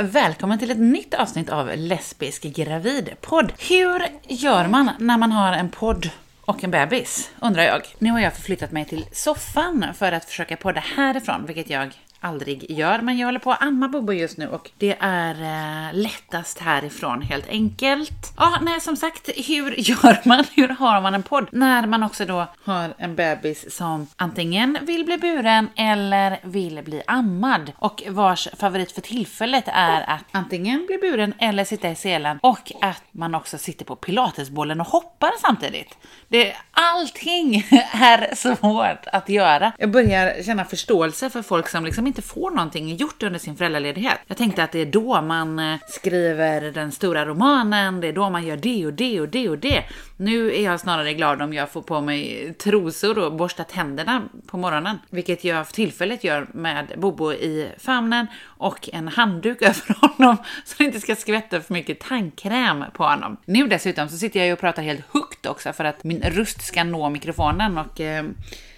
Och välkommen till ett nytt avsnitt av Lesbisk gravidpodd. Hur gör man när man har en podd och en bebis, undrar jag. Nu har jag förflyttat mig till soffan för att försöka podda härifrån, vilket jag aldrig gör. Men jag håller på att amma Bobo just nu och det är eh, lättast härifrån helt enkelt. Ja, nej som sagt, hur gör man? Hur har man en podd? När man också då har en bebis som antingen vill bli buren eller vill bli ammad och vars favorit för tillfället är att antingen bli buren eller sitta i selen och att man också sitter på pilatesbollen och hoppar samtidigt. Det, allting är svårt att göra. Jag börjar känna förståelse för folk som liksom inte får någonting gjort under sin föräldraledighet. Jag tänkte att det är då man eh, skriver den stora romanen, det är då man gör det och det och det och det. Nu är jag snarare glad om jag får på mig trosor och borstar tänderna på morgonen, vilket jag för tillfället gör med Bobo i famnen och en handduk över honom så det inte ska skvätta för mycket tandkräm på honom. Nu dessutom så sitter jag ju och pratar helt högt också för att min röst ska nå mikrofonen och eh,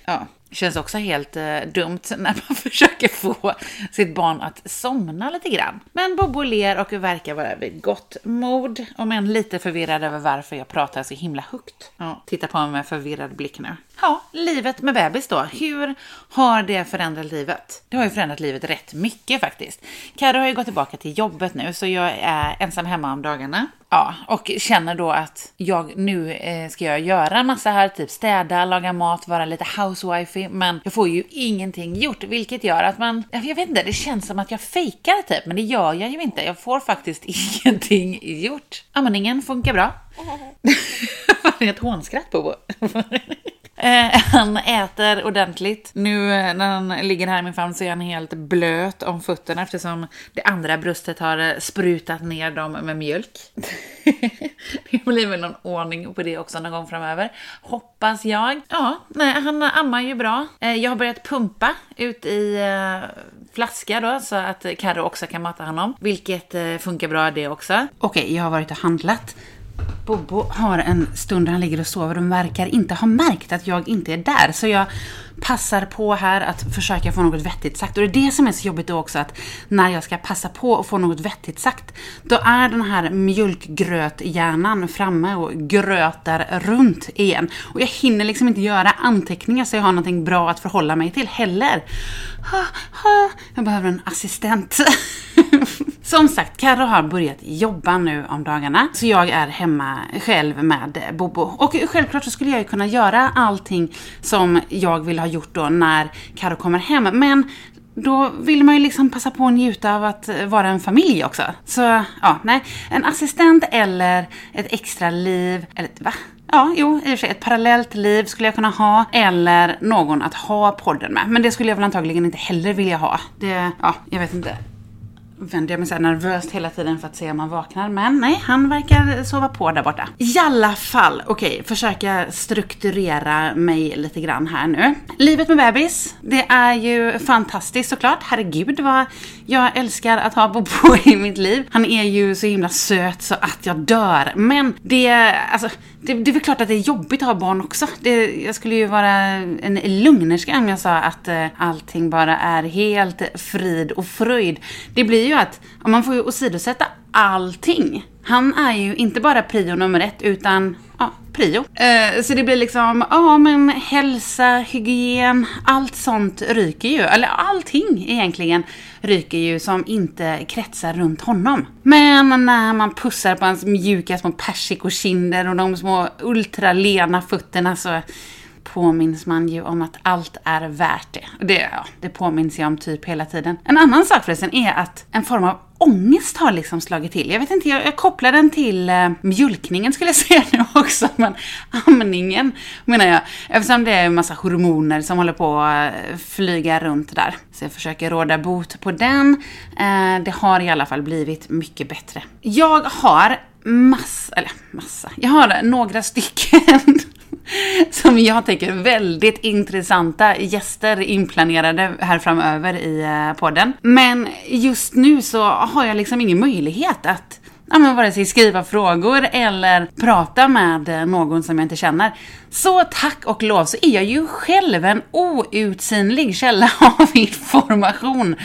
ja, Känns också helt eh, dumt när man försöker få sitt barn att somna lite grann. Men Bobo ler och verkar vara vid gott mod, om än lite förvirrad över varför jag pratar så himla högt. Ja, titta på mig med förvirrad blick nu. Ja, livet med bebis då. Hur har det förändrat livet? Det har ju förändrat livet rätt mycket faktiskt. Carro har ju gått tillbaka till jobbet nu, så jag är ensam hemma om dagarna. Ja, och känner då att jag nu eh, ska jag göra massa här, typ städa, laga mat, vara lite housewifey, men jag får ju ingenting gjort, vilket gör att man, jag vet inte, det känns som att jag fejkar typ, men det gör jag ju inte. Jag får faktiskt ingenting gjort. Amningen funkar bra. det är ett hånskratt på Eh, han äter ordentligt. Nu eh, när han ligger här i min famn så är han helt blöt om fötterna eftersom det andra bröstet har eh, sprutat ner dem med mjölk. det blir väl någon ordning på det också någon gång framöver. Hoppas jag. Ja, nej, han ammar ju bra. Eh, jag har börjat pumpa ut i flaska då så att Carro också kan mata honom. Vilket funkar bra det också. Okej, okay, jag har varit och handlat. Bobo har en stund där han ligger och sover och verkar inte ha märkt att jag inte är där. Så jag passar på här att försöka få något vettigt sagt. Och det är det som är så jobbigt då också att när jag ska passa på att få något vettigt sagt, då är den här mjölkgröthjärnan framme och grötar runt igen. Och jag hinner liksom inte göra anteckningar så jag har någonting bra att förhålla mig till heller. Jag behöver en assistent. Som sagt, Carro har börjat jobba nu om dagarna, så jag är hemma själv med Bobo. Och självklart så skulle jag ju kunna göra allting som jag vill ha har gjort då när Carro kommer hem, men då vill man ju liksom passa på att njuta av att vara en familj också. Så ja, nej. En assistent eller ett extra liv, eller va? Ja, jo, i och för sig ett parallellt liv skulle jag kunna ha. Eller någon att ha podden med. Men det skulle jag väl antagligen inte heller vilja ha. Det, ja, jag vet inte vänder jag mig så nervöst hela tiden för att se om han vaknar. Men nej, han verkar sova på där borta. I alla fall, okej, okay, försöka strukturera mig lite grann här nu. Livet med bebis, det är ju fantastiskt såklart. Herregud vad jag älskar att ha Bobo i mitt liv. Han är ju så himla söt så att jag dör. Men det, alltså, det, det är väl klart att det är jobbigt att ha barn också. Det, jag skulle ju vara en lugnerska om jag sa att eh, allting bara är helt frid och fröjd. Det blir ju att man får ju åsidosätta allting. Han är ju inte bara prio nummer ett utan ja, prio. Eh, så det blir liksom, ja men hälsa, hygien, allt sånt ryker ju. Eller allting egentligen ryker ju som inte kretsar runt honom. Men när man pussar på hans mjuka små persikokinder och de små ultralena fötterna så påminns man ju om att allt är värt det. Det, ja, det påminns jag om typ hela tiden. En annan sak förresten är att en form av ångest har liksom slagit till. Jag vet inte, jag, jag kopplar den till eh, mjölkningen skulle jag säga nu också, men amningen menar jag. Eftersom det är en massa hormoner som håller på att eh, flyga runt där. Så jag försöker råda bot på den. Eh, det har i alla fall blivit mycket bättre. Jag har massa, eller massa, jag har några stycken som jag tänker väldigt intressanta gäster inplanerade här framöver i eh, podden. Men just nu så har jag liksom ingen möjlighet att ja, men vare sig skriva frågor eller prata med eh, någon som jag inte känner. Så tack och lov så är jag ju själv en outsinlig källa av information.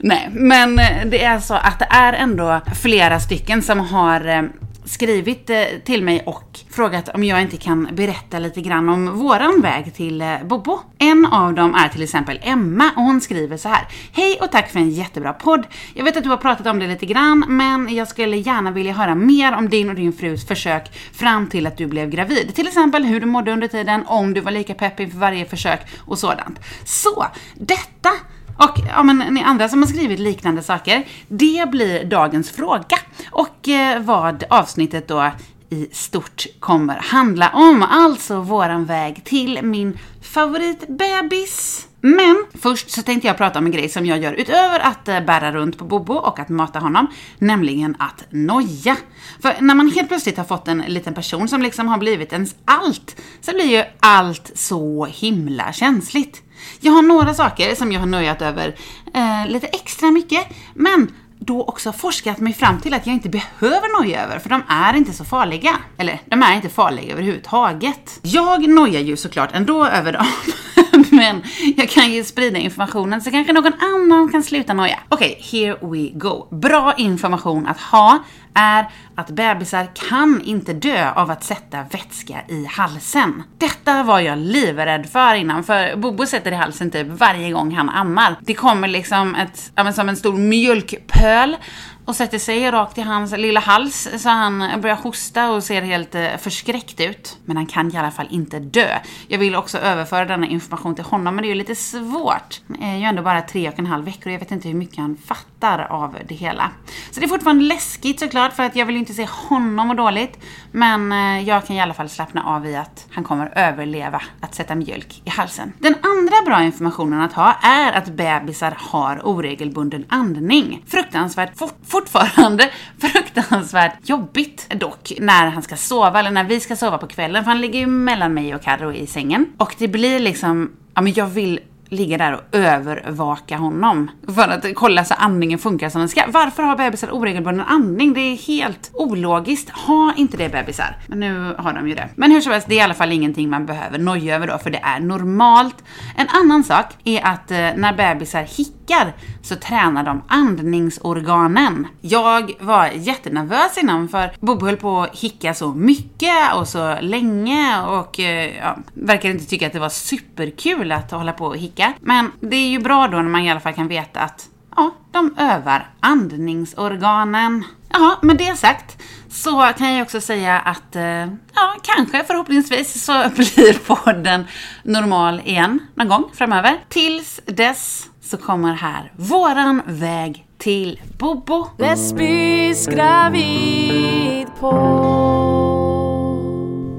Nej, men eh, det är så att det är ändå flera stycken som har skrivit eh, till mig och frågat om jag inte kan berätta lite grann om våran väg till eh, Bobo. En av dem är till exempel Emma och hon skriver så här. Hej och tack för en jättebra podd. Jag vet att du har pratat om det lite grann, men jag skulle gärna vilja höra mer om din och din frus försök fram till att du blev gravid. Till exempel hur du mådde under tiden, om du var lika pepp inför varje försök och sådant. Så, detta och ja, men, ni andra som har skrivit liknande saker, det blir dagens fråga. Och eh, vad avsnittet då i stort kommer handla om. Alltså våran väg till min favoritbebis. Men först så tänkte jag prata om en grej som jag gör utöver att eh, bära runt på Bobo och att mata honom, nämligen att noja. För när man helt plötsligt har fått en liten person som liksom har blivit ens allt, så blir ju allt så himla känsligt. Jag har några saker som jag har nöjat över eh, lite extra mycket, men då också forskat mig fram till att jag inte behöver noja över, för de är inte så farliga. Eller, de är inte farliga överhuvudtaget. Jag nojar ju såklart ändå över dem. Men jag kan ju sprida informationen så kanske någon annan kan sluta noja. Okej, okay, here we go. Bra information att ha är att bebisar kan inte dö av att sätta vätska i halsen. Detta var jag livrädd för innan, för Bobo sätter i halsen typ varje gång han ammar. Det kommer liksom ett, ja men som en stor mjölkpöl och sätter sig rakt i hans lilla hals så han börjar hosta och ser helt eh, förskräckt ut. Men han kan i alla fall inte dö. Jag vill också överföra denna information till honom men det är ju lite svårt. Han är ju ändå bara tre och en halv veckor och jag vet inte hur mycket han fattar av det hela. Så det är fortfarande läskigt såklart för att jag vill inte se honom må dåligt. Men eh, jag kan i alla fall slappna av i att han kommer överleva att sätta mjölk i halsen. Den andra bra informationen att ha är att bebisar har oregelbunden andning. Fruktansvärt fortfarande fruktansvärt jobbigt dock när han ska sova eller när vi ska sova på kvällen för han ligger ju mellan mig och Carro i sängen. Och det blir liksom, ja men jag vill ligga där och övervaka honom. För att kolla så andningen funkar som den ska. Varför har bebisar oregelbunden andning? Det är helt ologiskt. Ha inte det bebisar. Men nu har de ju det. Men hur som helst, det är i alla fall ingenting man behöver noja över då, för det är normalt. En annan sak är att eh, när bebisar hickar så tränar de andningsorganen. Jag var jättenervös innan för Bobo höll på att hicka så mycket och så länge och eh, ja, verkar inte tycka att det var superkul att hålla på och hicka olika. Men det är ju bra då när man i alla fall kan veta att ja, de övar andningsorganen. Ja, med det sagt så kan jag också säga att eh, ja, kanske förhoppningsvis så blir podden normal igen någon gång framöver. Tills dess så kommer här våran väg till Bobo. Lesbisk gravid på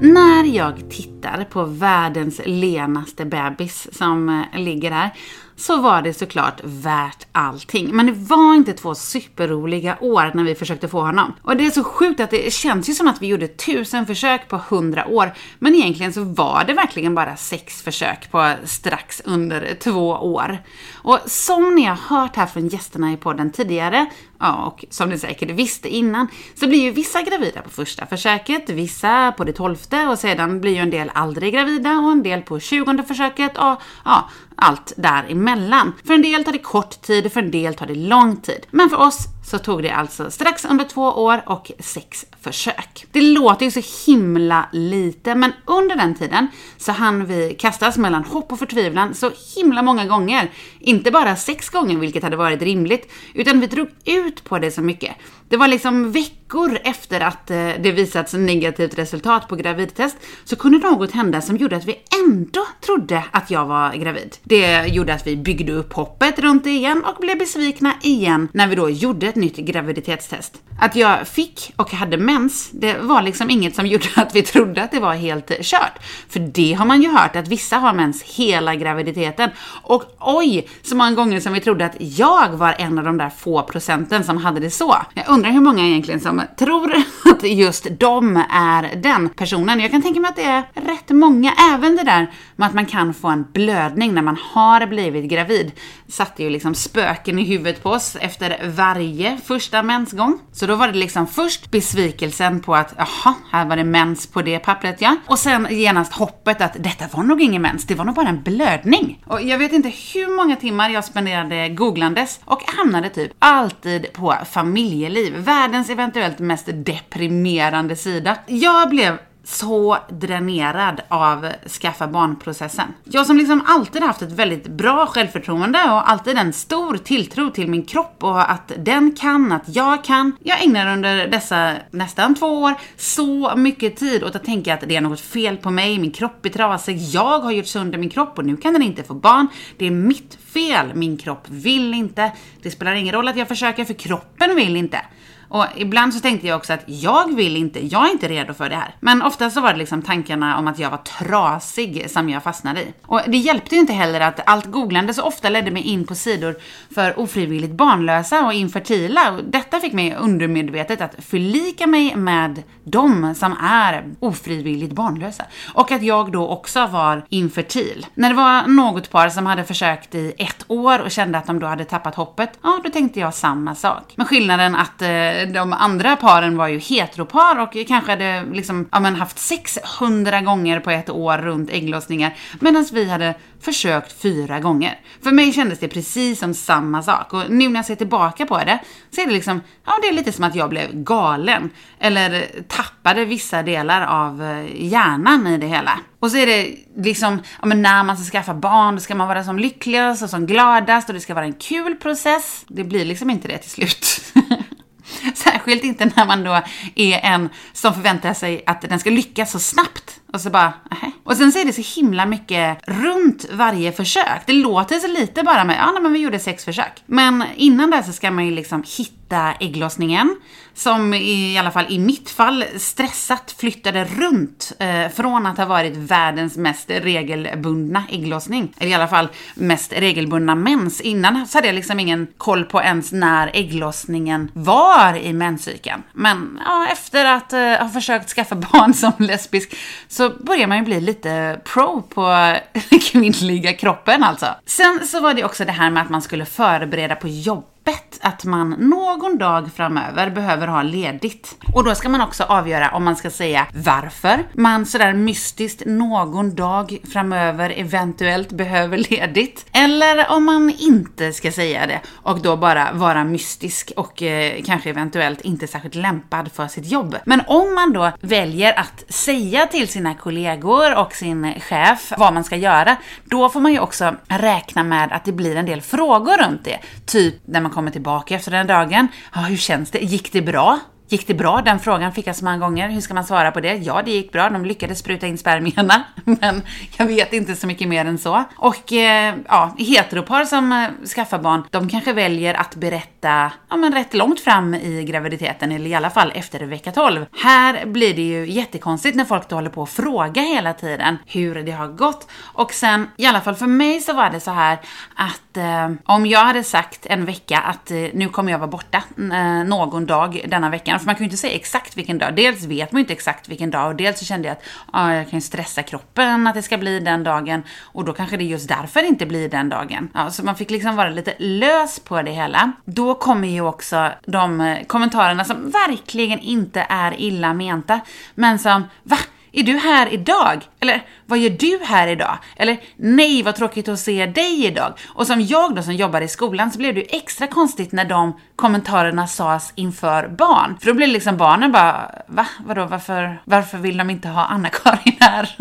när jag tittar på världens lenaste bebis som eh, ligger här så var det såklart värt allting. Men det var inte två superroliga år när vi försökte få honom. Och det är så sjukt att det känns ju som att vi gjorde tusen försök på hundra år, men egentligen så var det verkligen bara sex försök på strax under två år. Och som ni har hört här från gästerna i podden tidigare, ja, och som ni säkert visste innan, så blir ju vissa gravida på första försöket, vissa på det tolfte och sedan blir ju en del aldrig gravida och en del på tjugonde försöket och ja, allt däremellan. För en del tar det kort tid, för en del tar det lång tid. Men för oss så tog det alltså strax under två år och sex försök. Det låter ju så himla lite, men under den tiden så hann vi kastas mellan hopp och förtvivlan så himla många gånger. Inte bara sex gånger, vilket hade varit rimligt, utan vi drog ut på det så mycket. Det var liksom veckor efter att eh, det visats negativt resultat på gravidtest så kunde något hända som gjorde att vi ändå trodde att jag var gravid. Det gjorde att vi byggde upp hoppet runt det igen och blev besvikna igen när vi då gjorde ett nytt graviditetstest. Att jag fick och hade mens, det var liksom inget som gjorde att vi trodde att det var helt kört. För det har man ju hört att vissa har mens hela graviditeten. Och oj, så många gånger som vi trodde att jag var en av de där få procenten som hade det så. Jag undrar hur många egentligen som tror att just de är den personen. Jag kan tänka mig att det är rätt många, även det där med att man kan få en blödning när man har blivit gravid. Satte ju liksom spöken i huvudet på oss efter varje första mensgång. Så då var det liksom först besvikelsen på att jaha, här var det mens på det pappret ja. Och sen genast hoppet att detta var nog ingen mens, det var nog bara en blödning. Och jag vet inte hur många timmar jag spenderade googlandes och hamnade typ alltid på familjeliv. Världens eventuellt mest deprimerande sida. Jag blev så dränerad av skaffa barnprocessen. Jag som liksom alltid haft ett väldigt bra självförtroende och alltid en stor tilltro till min kropp och att den kan, att jag kan. Jag ägnar under dessa nästan två år så mycket tid åt att tänka att det är något fel på mig, min kropp är trasig, jag har gjort sönder min kropp och nu kan den inte få barn. Det är mitt fel, min kropp vill inte. Det spelar ingen roll att jag försöker för kroppen vill inte. Och ibland så tänkte jag också att jag vill inte, jag är inte redo för det här. Men ofta så var det liksom tankarna om att jag var trasig som jag fastnade i. Och det hjälpte ju inte heller att allt googlande så ofta ledde mig in på sidor för ofrivilligt barnlösa och infertila. Och detta fick mig undermedvetet att förlika mig med de som är ofrivilligt barnlösa. Och att jag då också var infertil. När det var något par som hade försökt i ett år och kände att de då hade tappat hoppet, ja då tänkte jag samma sak. Men skillnaden att eh, de andra paren var ju heteropar och kanske hade liksom, ja, men haft 600 gånger på ett år runt ägglossningar. Medan vi hade försökt fyra gånger. För mig kändes det precis som samma sak. Och nu när jag ser tillbaka på det så är det liksom, ja det är lite som att jag blev galen. Eller tappade vissa delar av eh, hjärnan i det hela. Och så är det liksom, ja men när man ska skaffa barn, då ska man vara som lyckligast och som gladast och det ska vara en kul process. Det blir liksom inte det till slut. Särskilt inte när man då är en som förväntar sig att den ska lyckas så snabbt. Och så bara, aha. Och sen så är det så himla mycket runt varje försök. Det låter så lite bara med, ja men vi gjorde sex försök. Men innan det så ska man ju liksom hitta ägglossningen som i alla fall i mitt fall stressat flyttade runt eh, från att ha varit världens mest regelbundna ägglossning, eller i alla fall mest regelbundna mens. Innan så hade jag liksom ingen koll på ens när ägglossningen var i menscykeln. Men ja, efter att eh, ha försökt skaffa barn som lesbisk så börjar man ju bli lite pro på kvinnliga kroppen alltså. Sen så var det också det här med att man skulle förbereda på jobb öppet att man någon dag framöver behöver ha ledigt. Och då ska man också avgöra om man ska säga varför man sådär mystiskt någon dag framöver eventuellt behöver ledigt. Eller om man inte ska säga det och då bara vara mystisk och eh, kanske eventuellt inte särskilt lämpad för sitt jobb. Men om man då väljer att säga till sina kollegor och sin chef vad man ska göra, då får man ju också räkna med att det blir en del frågor runt det. Typ när man kommer tillbaka efter den dagen. Ja, hur känns det? Gick det bra? Gick det bra? Den frågan fick jag så många gånger. Hur ska man svara på det? Ja, det gick bra. De lyckades spruta in spermierna. Men jag vet inte så mycket mer än så. Och eh, ja, heteropar som eh, skaffar barn, de kanske väljer att berätta ja, men rätt långt fram i graviditeten, eller i alla fall efter vecka 12. Här blir det ju jättekonstigt när folk då håller på att fråga hela tiden hur det har gått. Och sen, i alla fall för mig så var det så här att eh, om jag hade sagt en vecka att eh, nu kommer jag vara borta eh, någon dag denna veckan för man kan ju inte säga exakt vilken dag. Dels vet man ju inte exakt vilken dag och dels så kände jag att ah, jag kan ju stressa kroppen att det ska bli den dagen och då kanske det är just därför det inte blir den dagen. Ja, så man fick liksom vara lite lös på det hela. Då kommer ju också de eh, kommentarerna som verkligen inte är illa menta, men som va? Är du här idag? Eller vad gör du här idag? Eller nej, vad tråkigt att se dig idag. Och som jag då som jobbar i skolan så blev det ju extra konstigt när de kommentarerna sades inför barn. För då blev liksom barnen bara, va? Vadå, varför, varför vill de inte ha Anna-Karin här?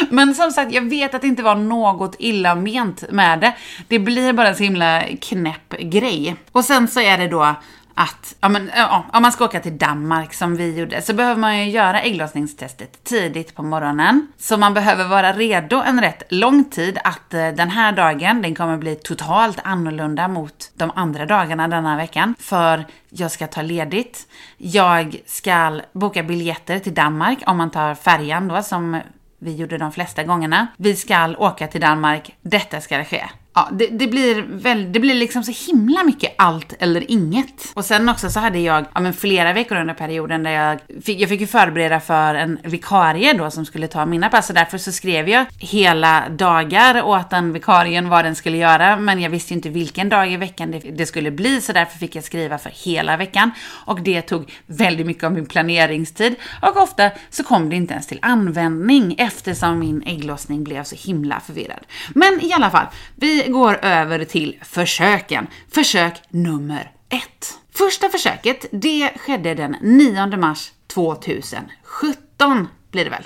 Men som sagt, jag vet att det inte var något illa ment med det. Det blir bara en så himla knäpp grej. Och sen så är det då att ja, men, ja, om man ska åka till Danmark som vi gjorde så behöver man ju göra ägglossningstestet tidigt på morgonen. Så man behöver vara redo en rätt lång tid att eh, den här dagen, den kommer bli totalt annorlunda mot de andra dagarna denna veckan. För jag ska ta ledigt. Jag ska boka biljetter till Danmark om man tar färjan då som vi gjorde de flesta gångerna. Vi ska åka till Danmark. Detta ska ske ja, det, det, blir väl, det blir liksom så himla mycket allt eller inget. Och sen också så hade jag ja, men flera veckor under perioden där jag fick, jag fick ju förbereda för en vikarie då som skulle ta mina pass. Och därför så skrev jag hela dagar åt den vikarien vad den skulle göra. Men jag visste ju inte vilken dag i veckan det, det skulle bli. Så därför fick jag skriva för hela veckan. Och det tog väldigt mycket av min planeringstid. Och ofta så kom det inte ens till användning eftersom min ägglossning blev så himla förvirrad. Men i alla fall, vi går över till försöken. Försök nummer ett. Första försöket, det skedde den 9 mars 2017 blir det väl.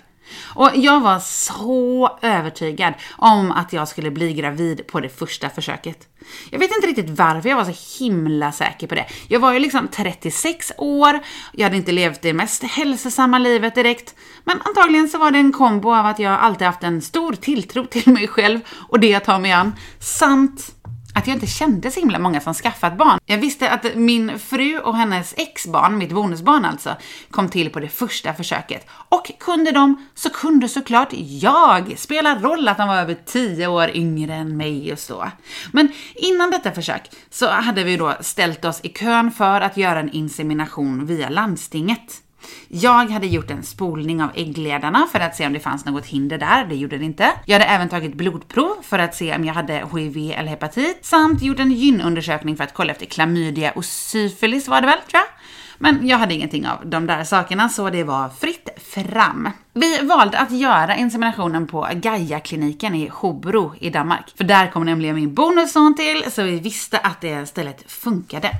Och jag var så övertygad om att jag skulle bli gravid på det första försöket. Jag vet inte riktigt varför jag var så himla säker på det. Jag var ju liksom 36 år, jag hade inte levt det mest hälsosamma livet direkt, men antagligen så var det en kombo av att jag alltid haft en stor tilltro till mig själv och det jag tar mig an, samt att jag inte kände så himla många som skaffat barn. Jag visste att min fru och hennes exbarn, mitt bonusbarn alltså, kom till på det första försöket. Och kunde de, så kunde såklart jag. Spelar roll att de var över 10 år yngre än mig och så. Men innan detta försök så hade vi då ställt oss i kön för att göra en insemination via landstinget. Jag hade gjort en spolning av äggledarna för att se om det fanns något hinder där, det gjorde det inte. Jag hade även tagit blodprov för att se om jag hade HIV eller hepatit, samt gjort en gynundersökning för att kolla efter klamydia och syfilis var det väl, tror jag. Men jag hade ingenting av de där sakerna så det var fritt fram. Vi valde att göra inseminationen på Gaia-kliniken i Hobro i Danmark. För där kom nämligen min bonusson till, så vi visste att det stället funkade.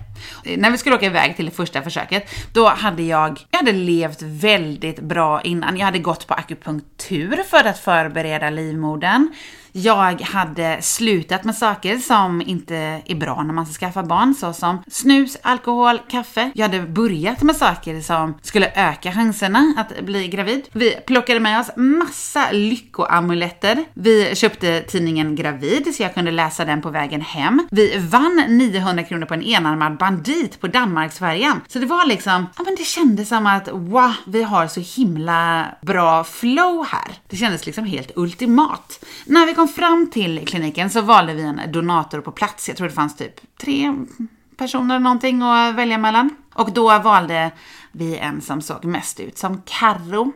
När vi skulle åka iväg till det första försöket, då hade jag, jag hade levt väldigt bra innan. Jag hade gått på akupunktur för att förbereda livmodern. Jag hade slutat med saker som inte är bra när man ska skaffa barn, såsom snus, alkohol, kaffe. Jag hade börjat med saker som skulle öka chanserna att bli gravid. Vi plockade med oss massa lyckoamuletter. Vi köpte tidningen Gravid så jag kunde läsa den på vägen hem. Vi vann 900 kronor på en enarmad bandit på Danmarksfärjan. Så det var liksom, ja men det kändes som att wow, vi har så himla bra flow här. Det kändes liksom helt ultimat. När vi kom fram till kliniken så valde vi en donator på plats. Jag tror det fanns typ tre personer någonting att välja mellan. Och då valde vi en som såg mest ut som Karro.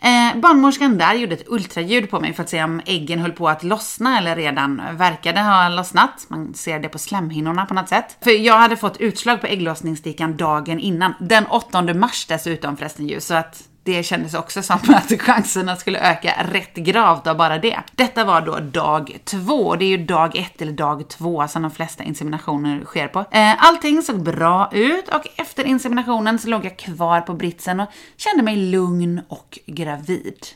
Eh, barnmorskan där gjorde ett ultraljud på mig för att se om äggen höll på att lossna eller redan verkade ha lossnat. Man ser det på slemhinnorna på något sätt. För jag hade fått utslag på ägglossningsstickan dagen innan. Den 8 mars dessutom förresten ju, så att det kändes också som att chanserna skulle öka rätt gravt av bara det. Detta var då dag två. Det är ju dag ett eller dag två som de flesta inseminationer sker på. Eh, allting såg bra ut och efter inseminationen så låg jag kvar på britsen och kände mig lugn och gravid.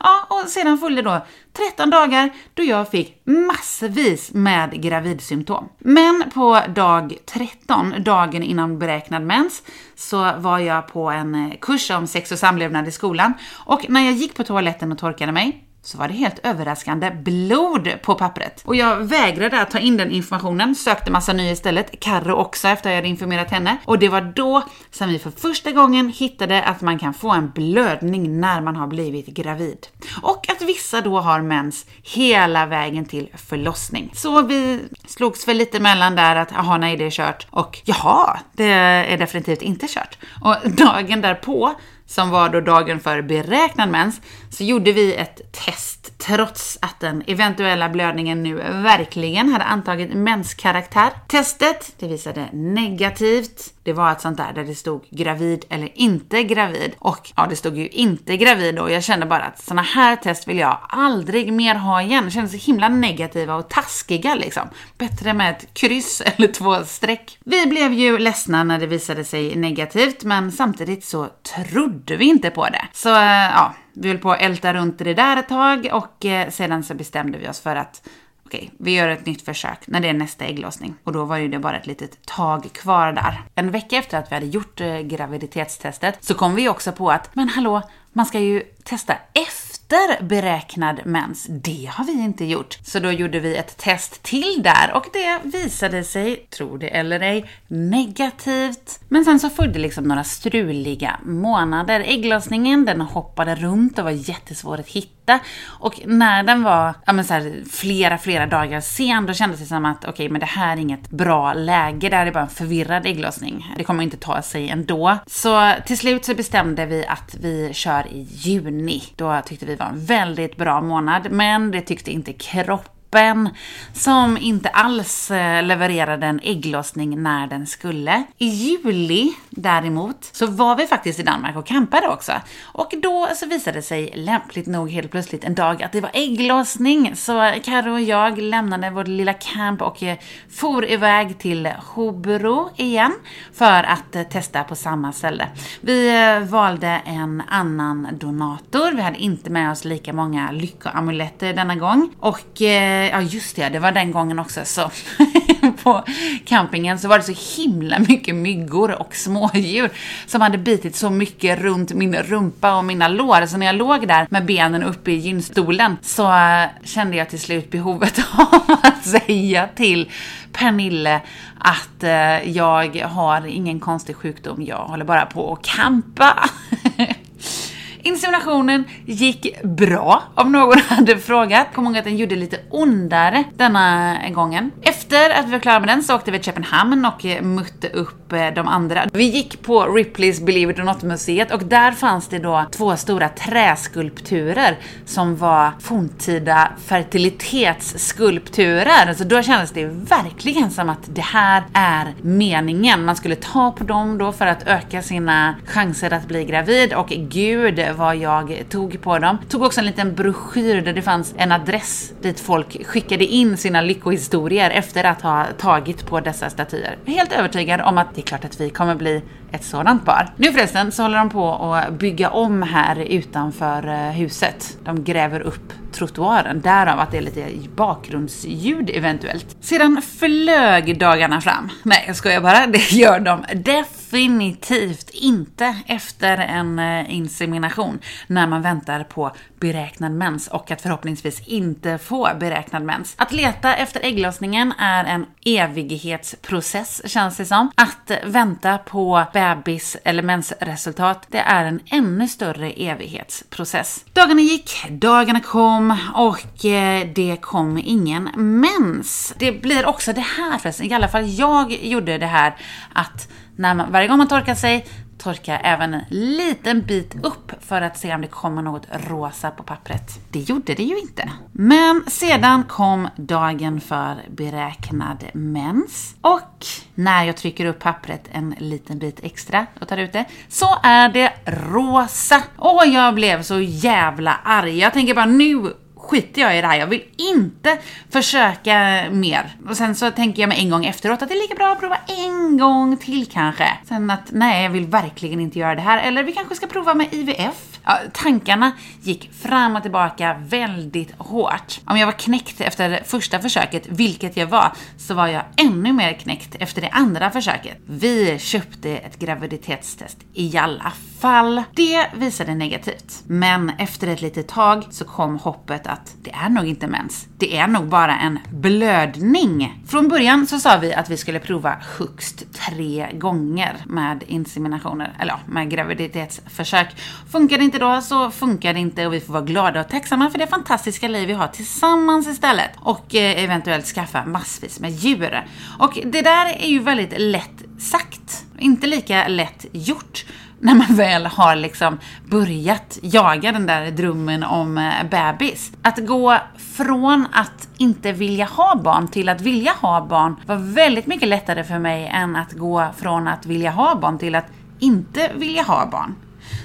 Ja, och sedan följde då 13 dagar då jag fick massvis med gravidsymptom. Men på dag 13, dagen innan beräknad mens, så var jag på en eh, kurs om sex och samlevnad i skolan och när jag gick på toaletten och torkade mig så var det helt överraskande blod på pappret. Och jag vägrade att ta in den informationen, sökte massa nya istället, Karro också efter att jag hade informerat henne. Och det var då som vi för första gången hittade att man kan få en blödning när man har blivit gravid. Och att vissa då har mens hela vägen till förlossning. Så vi slogs väl lite mellan där att jaha, nej det är kört och jaha, det är definitivt inte kört. Och dagen därpå som var då dagen för beräknad mens, så gjorde vi ett test trots att den eventuella blödningen nu verkligen hade antagit menskaraktär. Testet, det visade negativt. Det var ett sånt där där det stod gravid eller inte gravid. Och ja, det stod ju inte gravid och jag kände bara att såna här test vill jag aldrig mer ha igen. Det kändes så himla negativa och taskiga liksom. Bättre med ett kryss eller två streck. Vi blev ju ledsna när det visade sig negativt, men samtidigt så trodde vi inte på det. Så eh, ja, vi höll på att älta runt i det där ett tag och eh, sedan så bestämde vi oss för att okej, vi gör ett nytt försök när det är nästa ägglossning. Och då var ju det bara ett litet tag kvar där. En vecka efter att vi hade gjort eh, graviditetstestet så kom vi också på att, men hallå, man ska ju testa efter beräknad mens. Det har vi inte gjort. Så då gjorde vi ett test till där och det visade sig, tro det eller ej, negativt. Men sen så följde liksom några struliga månader. Ägglossningen, den hoppade runt och var jättesvår att hitta. Och när den var ja, men så här, flera, flera dagar sen, då kändes det som att okej, okay, men det här är inget bra läge. Det här är bara en förvirrad ägglossning. Det kommer inte ta sig ändå. Så till slut så bestämde vi att vi kör i juni. Då tyckte vi var en väldigt bra månad, men det tyckte inte kroppen kroppen som inte alls eh, levererade en ägglossning när den skulle. I juli däremot så var vi faktiskt i Danmark och campade också. Och då så visade det sig lämpligt nog helt plötsligt en dag att det var ägglossning. Så Karo och jag lämnade vårt lilla camp och eh, for iväg till Hobro igen för att eh, testa på samma ställe. Vi valde en annan donator. Vi hade inte med oss lika många lyckoamuletter denna gång. Och Eh, ja just det, det var den gången också så på campingen så var det så himla mycket myggor och smådjur som hade bitit så mycket runt min rumpa och mina lår. Så när jag låg där med benen uppe i gynstolen så eh, kände jag till slut behovet av att säga till Pernille att eh, jag har ingen konstig sjukdom, jag håller bara på att campa. Inseminationen gick bra, om någon hade frågat. Kom ihåg att den gjorde lite ondare denna gången. Efter att vi var klara med den så åkte vi till Köpenhamn och eh, mötte upp eh, de andra. Vi gick på Ripleys Believe It or Not-museet och där fanns det då två stora träskulpturer som var forntida fertilitetsskulpturer. Så då kändes det verkligen som att det här är meningen. Man skulle ta på dem då för att öka sina chanser att bli gravid och gud vad jag tog på dem. Tog också en liten broschyr där det fanns en adress dit folk skickade in sina lyckohistorier efter att ha tagit på dessa statyer. Helt övertygad om att det är klart att vi kommer bli ett sådant par. Nu förresten så håller de på att bygga om här utanför eh, huset. De gräver upp trottoaren, därav att det är lite bakgrundsljud eventuellt. Sedan flög dagarna fram. Nej, jag skojar bara. Det gör de definitivt inte efter en eh, insemination när man väntar på beräknad mens och att förhoppningsvis inte få beräknad mens. Att leta efter ägglossningen är en evighetsprocess känns det som. Att vänta på bebis eller mensresultat, det är en ännu större evighetsprocess. Dagarna gick, dagarna kom och eh, det kom ingen mens. Det blir också det här förresten, i alla fall jag gjorde det här att när man, varje gång man torkar sig torka även en liten bit upp för att se om det kommer något rosa på pappret. Det gjorde det ju inte. Men sedan kom dagen för beräknad mens och när jag trycker upp pappret en liten bit extra och tar ut det så är det rosa. Och jag blev så jävla arg. Jag tänker bara nu skiter jag i det här, jag vill inte försöka mer. Och sen så tänker jag mig en gång efteråt att det är lika bra att prova en gång till kanske. Sen att nej, jag vill verkligen inte göra det här. Eller vi kanske ska prova med IVF. Ja, tankarna gick fram och tillbaka väldigt hårt. Om jag var knäckt efter första försöket, vilket jag var, så var jag ännu mer knäckt efter det andra försöket. Vi köpte ett graviditetstest i alla fall. Det visade negativt. Men efter ett litet tag så kom hoppet att det är nog inte mens. Det är nog bara en blödning. Från början så sa vi att vi skulle prova högst tre gånger med inseminationer, eller ja, med graviditetsförsök. Funkade inte inte då så funkar det inte och vi får vara glada och tacksamma för det fantastiska liv vi har tillsammans istället. Och eh, eventuellt skaffa massvis med djur. Och det där är ju väldigt lätt sagt, inte lika lätt gjort när man väl har liksom börjat jaga den där drömmen om eh, bebis. Att gå från att inte vilja ha barn till att vilja ha barn var väldigt mycket lättare för mig än att gå från att vilja ha barn till att inte vilja ha barn.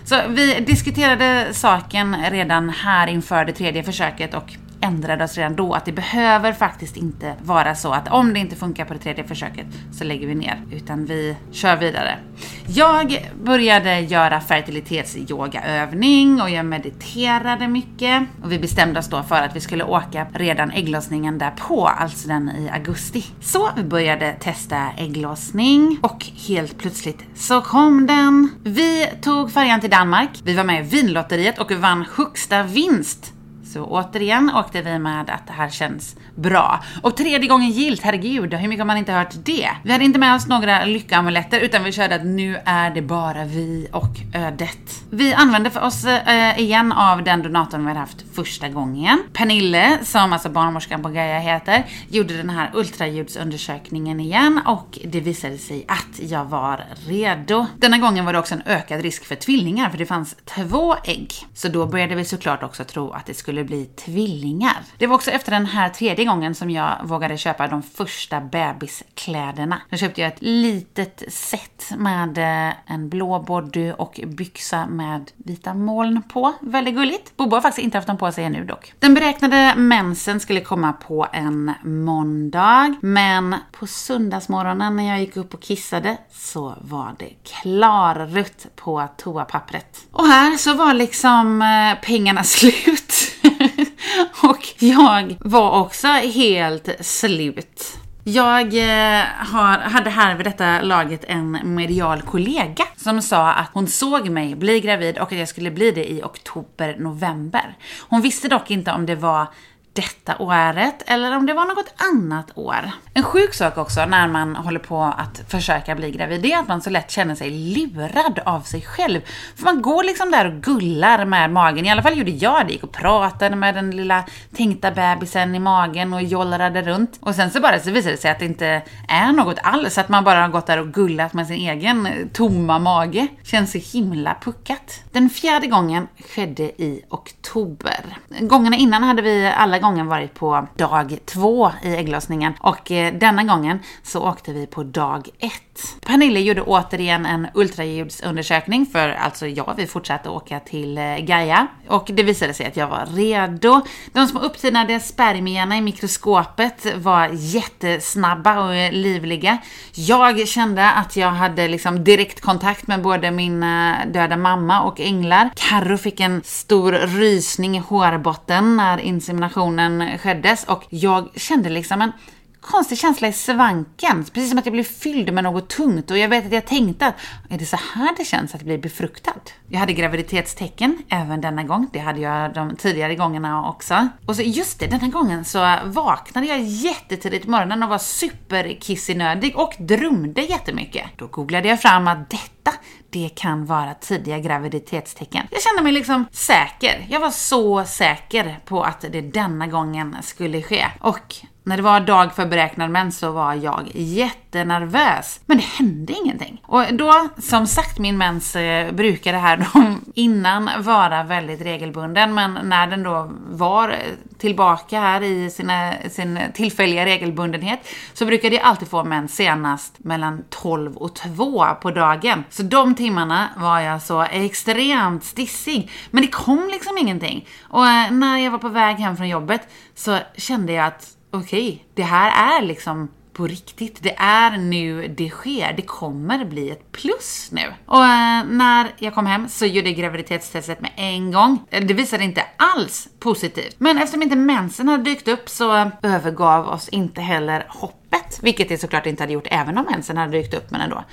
Så vi diskuterade saken redan här inför det tredje försöket och ändrade oss redan då att det behöver faktiskt inte vara så att om det inte funkar på det tredje försöket så lägger vi ner, utan vi kör vidare. Jag började göra fertilitetsyogaövning och jag mediterade mycket och vi bestämde oss då för att vi skulle åka redan ägglossningen därpå, alltså den i augusti. Så vi började testa ägglossning och helt plötsligt så kom den. Vi tog färjan till Danmark, vi var med i Vinlotteriet och vann högsta vinst så återigen åkte vi med att det här känns bra. Och tredje gången gilt, herregud, hur mycket har man inte hört det? Vi hade inte med oss några lyckoamuletter utan vi körde att nu är det bara vi och ödet. Vi använde för oss eh, igen av den donatorn vi hade haft första gången. Pernille, som alltså barnmorskan på Gaia heter, gjorde den här ultraljudsundersökningen igen och det visade sig att jag var redo. Denna gången var det också en ökad risk för tvillingar för det fanns två ägg. Så då började vi såklart också tro att det skulle bli tvillingar. Det var också efter den här tredje gången som jag vågade köpa de första bebiskläderna. Då köpte jag ett litet set med eh, en blå body och byxa med vita moln på. Väldigt gulligt. Bobo har faktiskt inte haft dem på sig ännu dock. Den beräknade mensen skulle komma på en måndag, men på söndagsmorgonen när jag gick upp och kissade så var det klarrött på toapappret. Och här så var liksom eh, pengarna slut. och jag var också helt slut. Jag eh, har, hade här vid detta laget en medial kollega som sa att hon såg mig bli gravid och att jag skulle bli det i oktober, november. Hon visste dock inte om det var detta året eller om det var något annat år. En sjuk sak också när man håller på att försöka bli gravid, det är att man så lätt känner sig lurad av sig själv. För man går liksom där och gullar med magen, i alla fall gjorde jag det. Gick och pratade med den lilla tänkta bebisen i magen och jollrade runt. Och sen så bara så visade det sig att det inte är något alls, att man bara har gått där och gullat med sin egen eh, tomma mage. Känns så himla puckat. Den fjärde gången skedde i oktober. Gångerna innan hade vi alla gången varit på dag två i ägglossningen och eh, denna gången så åkte vi på dag ett. Pernille gjorde återigen en ultraljudsundersökning för alltså ja, vi fortsatte åka till eh, Gaia och det visade sig att jag var redo. De små upptinade spermierna i mikroskopet var jättesnabba och eh, livliga. Jag kände att jag hade liksom direktkontakt med både min eh, döda mamma och änglar. Karro fick en stor rysning i hårbotten när inseminationen skeddes och jag kände liksom en konstig känsla i svanken, precis som att jag blev fylld med något tungt och jag vet att jag tänkte att är det så här det känns att bli befruktad? Jag hade graviditetstecken även denna gång, det hade jag de tidigare gångerna också. Och så just det, denna gången så vaknade jag jättetidigt på morgonen och var superkissinödig och drömde jättemycket. Då googlade jag fram att detta det kan vara tidiga graviditetstecken. Jag kände mig liksom säker. Jag var så säker på att det denna gången skulle ske. Och när det var dag för beräknad mens så var jag jättenervös. Men det hände ingenting. Och då, som sagt, min mens eh, brukade här då innan vara väldigt regelbunden, men när den då var eh, tillbaka här i sina, sin tillfälliga regelbundenhet så brukade jag alltid få mens senast mellan 12 och 2 på dagen. Så de timmarna var jag så extremt stissig. Men det kom liksom ingenting. Och eh, när jag var på väg hem från jobbet så kände jag att okej, okay, det här är liksom på riktigt. Det är nu det sker. Det kommer bli ett plus nu. Och eh, när jag kom hem så gjorde jag graviditetstestet med en gång. Det visade inte alls positivt. Men eftersom inte mensen hade dykt upp så övergav oss inte heller hopp öppet, vilket det såklart inte hade gjort även om mensen hade dykt upp, men ändå.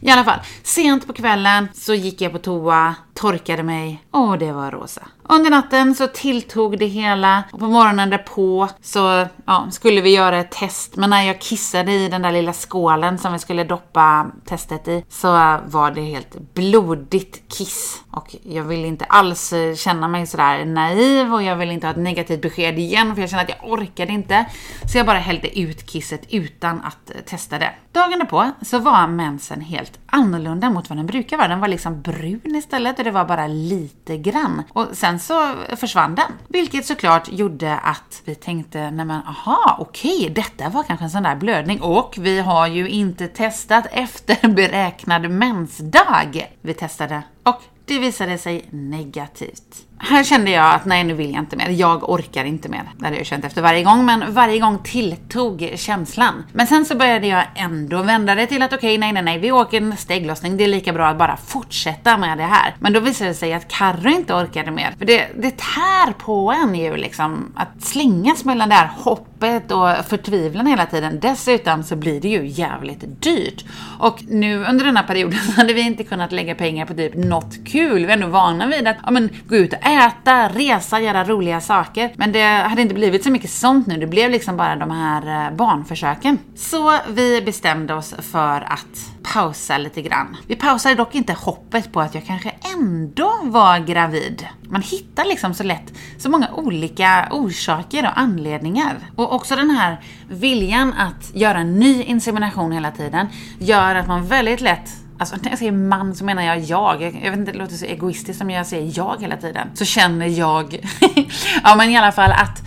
I alla fall, sent på kvällen så gick jag på toa, torkade mig och det var rosa. Under natten så tilltog det hela och på morgonen därpå så ja, skulle vi göra ett test, men när jag kissade i den där lilla skålen som vi skulle doppa testet i så var det helt blodigt kiss. Och jag vill inte alls känna mig sådär naiv och jag vill inte ha ett negativt besked igen för jag känner att jag orkade inte. Så jag bara hällde ut kisset utan att eh, testa det. Dagen därpå så var mensen helt annorlunda mot vad den brukar vara. Den var liksom brun istället och det var bara lite grann. Och sen så försvann den. Vilket såklart gjorde att vi tänkte, nej men aha, okej, okay, detta var kanske en sån där blödning. Och vi har ju inte testat efter beräknad mensdag. Vi testade och det visade sig negativt. Här kände jag att nej, nu vill jag inte mer. Jag orkar inte mer. Det hade jag känt efter varje gång, men varje gång tilltog känslan. Men sen så började jag ändå vända det till att okej, okay, nej, nej, nej, vi åker en steglossning, Det är lika bra att bara fortsätta med det här. Men då visade det sig att Carro inte orkade mer. För det, det tär på en ju liksom att slängas mellan det här hoppet och förtvivlan hela tiden. Dessutom så blir det ju jävligt dyrt. Och nu under den här perioden så hade vi inte kunnat lägga pengar på typ något kul. Vi är ändå vana vid att ja, men, gå ut och äta, resa, göra roliga saker. Men det hade inte blivit så mycket sånt nu, det blev liksom bara de här eh, barnförsöken. Så vi bestämde oss för att pausa lite grann. Vi pausade dock inte hoppet på att jag kanske ändå var gravid. Man hittar liksom så lätt så många olika orsaker och anledningar. Och också den här viljan att göra en ny insemination hela tiden gör att man väldigt lätt Alltså när jag säger man så menar jag jag. Jag vet inte, det låter så egoistiskt som jag säger jag hela tiden. Så känner jag, ja men i alla fall att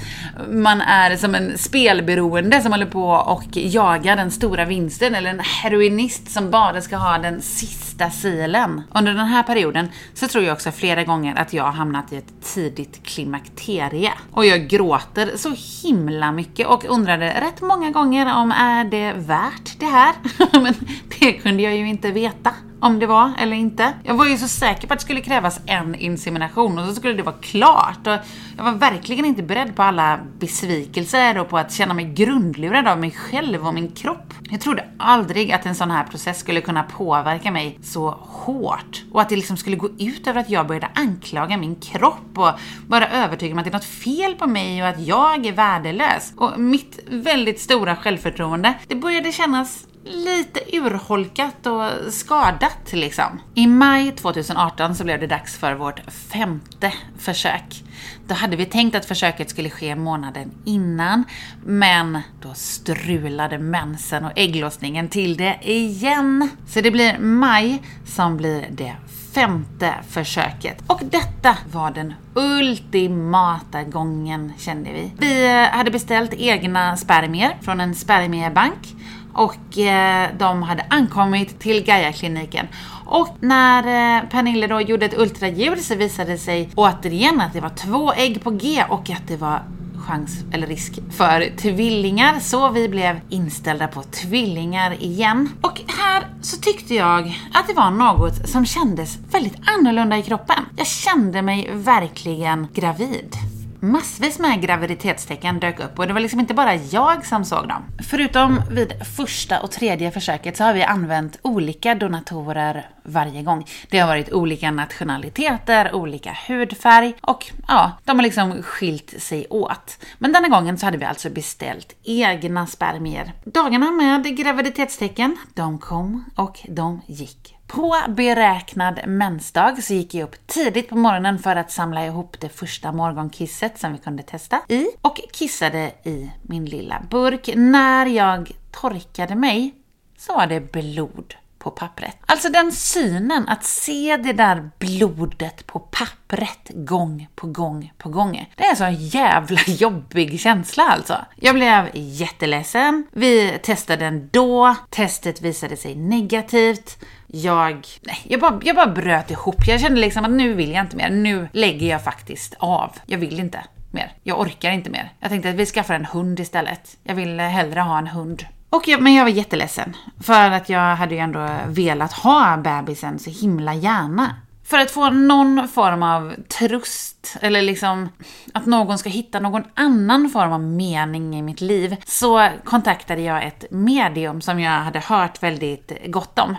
man är som en spelberoende som håller på och jagar den stora vinsten. Eller en heroinist som bara ska ha den sista silen. Under den här perioden så tror jag också flera gånger att jag har hamnat i ett tidigt klimakterie. Och jag gråter så himla mycket och undrade rätt många gånger om är det värt det här? men det kunde jag ju inte veta om det var eller inte. Jag var ju så säker på att det skulle krävas en insemination och så skulle det vara klart. Och jag var verkligen inte beredd på alla besvikelser och på att känna mig grundlurad av mig själv och min kropp. Jag trodde aldrig att en sån här process skulle kunna påverka mig så hårt och att det liksom skulle gå ut över att jag började anklaga min kropp och vara övertygad om att det är något fel på mig och att jag är värdelös. Och mitt väldigt stora självförtroende, det började kännas lite urholkat och skadat liksom. I maj 2018 så blev det dags för vårt femte försök. Då hade vi tänkt att försöket skulle ske månaden innan, men då strulade mensen och ägglossningen till det igen. Så det blir maj som blir det femte försöket. Och detta var den ultimata gången kände vi. Vi eh, hade beställt egna spermier från en spermiebank och eh, de hade ankommit till Gaia-kliniken. Och när eh, Pernille då gjorde ett ultraljud så visade det sig återigen att det var två ägg på G och att det var chans eller risk för tvillingar så vi blev inställda på tvillingar igen. Och här så tyckte jag att det var något som kändes väldigt annorlunda i kroppen. Jag kände mig verkligen gravid massvis med graviditetstecken dök upp och det var liksom inte bara jag som såg dem. Förutom vid första och tredje försöket så har vi använt olika donatorer varje gång. Det har varit olika nationaliteter, olika hudfärg och ja, de har liksom skilt sig åt. Men denna gången så hade vi alltså beställt egna spermier. Dagarna med graviditetstecken, de kom och de gick på beräknad mensdag så gick jag upp tidigt på morgonen för att samla ihop det första morgonkisset som vi kunde testa i och kissade i min lilla burk. När jag torkade mig så var det blod på pappret. Alltså den synen, att se det där blodet på pappret gång på gång på gång. Det är en sån jävla jobbig känsla alltså. Jag blev jätteledsen. Vi testade ändå. Testet visade sig negativt jag, nej, jag bara, jag bara bröt ihop. Jag kände liksom att nu vill jag inte mer. Nu lägger jag faktiskt av. Jag vill inte mer. Jag orkar inte mer. Jag tänkte att vi skaffar en hund istället. Jag vill hellre ha en hund. Och jag, men jag var jätteledsen. För att jag hade ju ändå velat ha bebisen så himla gärna. För att få någon form av tröst, eller liksom att någon ska hitta någon annan form av mening i mitt liv, så kontaktade jag ett medium som jag hade hört väldigt gott om.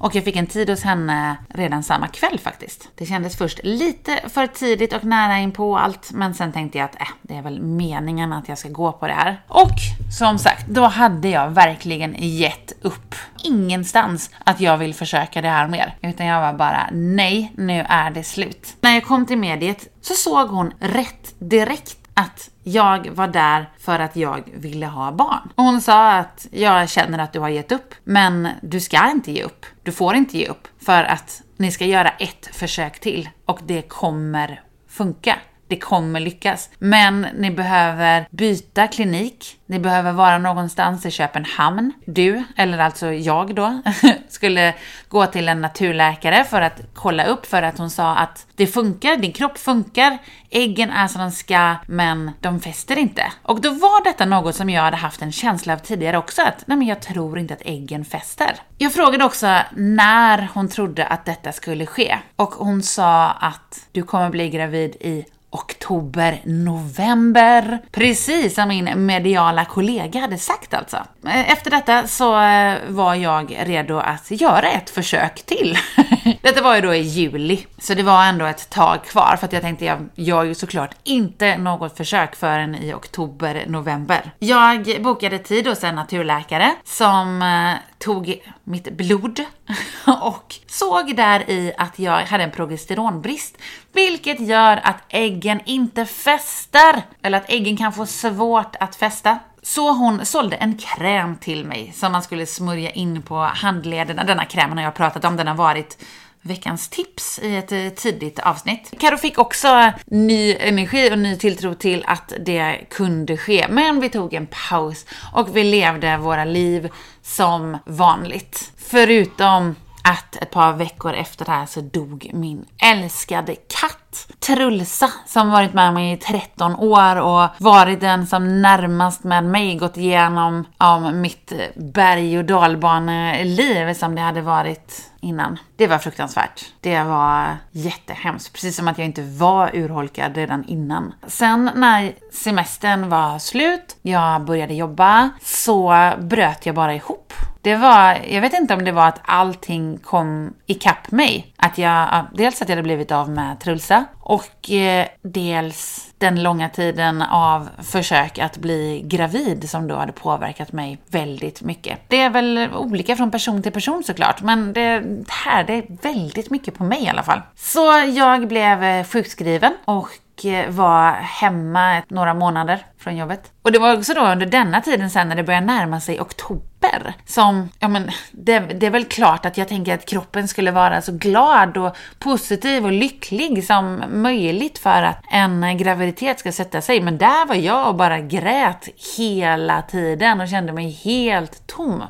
Och jag fick en tid hos henne redan samma kväll faktiskt. Det kändes först lite för tidigt och nära in på allt, men sen tänkte jag att äh, det är väl meningen att jag ska gå på det här. Och som sagt, då hade jag verkligen gett upp. Ingenstans att jag vill försöka det här mer. Utan jag var bara, nej, nu är det slut. När jag kom till mediet så såg hon rätt direkt att jag var där för att jag ville ha barn. Och hon sa att jag känner att du har gett upp, men du ska inte ge upp. Du får inte ge upp för att ni ska göra ett försök till och det kommer funka det kommer lyckas. Men ni behöver byta klinik. Ni behöver vara någonstans i Köpenhamn. Du, eller alltså jag då, skulle gå till en naturläkare för att kolla upp för att hon sa att det funkar, din kropp funkar, äggen är som de ska, men de fäster inte. Och då var detta något som jag hade haft en känsla av tidigare också, att nej men jag tror inte att äggen fäster. Jag frågade också när hon trodde att detta skulle ske och hon sa att du kommer bli gravid i oktober, november. Precis som min mediala kollega hade sagt alltså. Eh, efter detta så eh, var jag redo att göra ett försök till. Detta var ju då i juli, så det var ändå ett tag kvar för att jag tänkte jag gör ju såklart inte något försök förrän i oktober, november. Jag bokade tid hos en naturläkare som eh, tog mitt blod och såg där i att jag hade en progesteronbrist, vilket gör att äggen inte fäster, eller att äggen kan få svårt att fästa. Så hon sålde en kräm till mig som man skulle smörja in på handlederna. Denna krämen har jag pratat om, den har varit veckans tips i ett eh, tidigt avsnitt. Karo fick också ny energi och ny tilltro till att det kunde ske, men vi tog en paus och vi levde våra liv som vanligt. Förutom att ett par veckor efter det här så dog min älskade katt Trulsa som varit med mig i 13 år och varit den som närmast med mig gått igenom om mitt berg och dalbaneliv som det hade varit innan. Det var fruktansvärt. Det var jättehemskt. Precis som att jag inte var urholkad redan innan. Sen när semestern var slut, jag började jobba, så bröt jag bara ihop. Det var, jag vet inte om det var att allting kom ikapp mig. Att jag, dels att jag hade blivit av med Trulsa och eh, dels den långa tiden av försök att bli gravid som då hade påverkat mig väldigt mycket. Det är väl olika från person till person såklart, men det här det är väldigt mycket på mig i alla fall. Så jag blev sjukskriven och Eh, vara var hemma några månader från jobbet. Och det var också då under denna tiden sen när det började närma sig oktober som, ja men det, det, är väl klart att jag tänker att kroppen skulle vara så glad och positiv och lycklig som möjligt för att en graviditet ska sätta sig. Men där var jag och bara grät hela tiden och kände mig helt tom.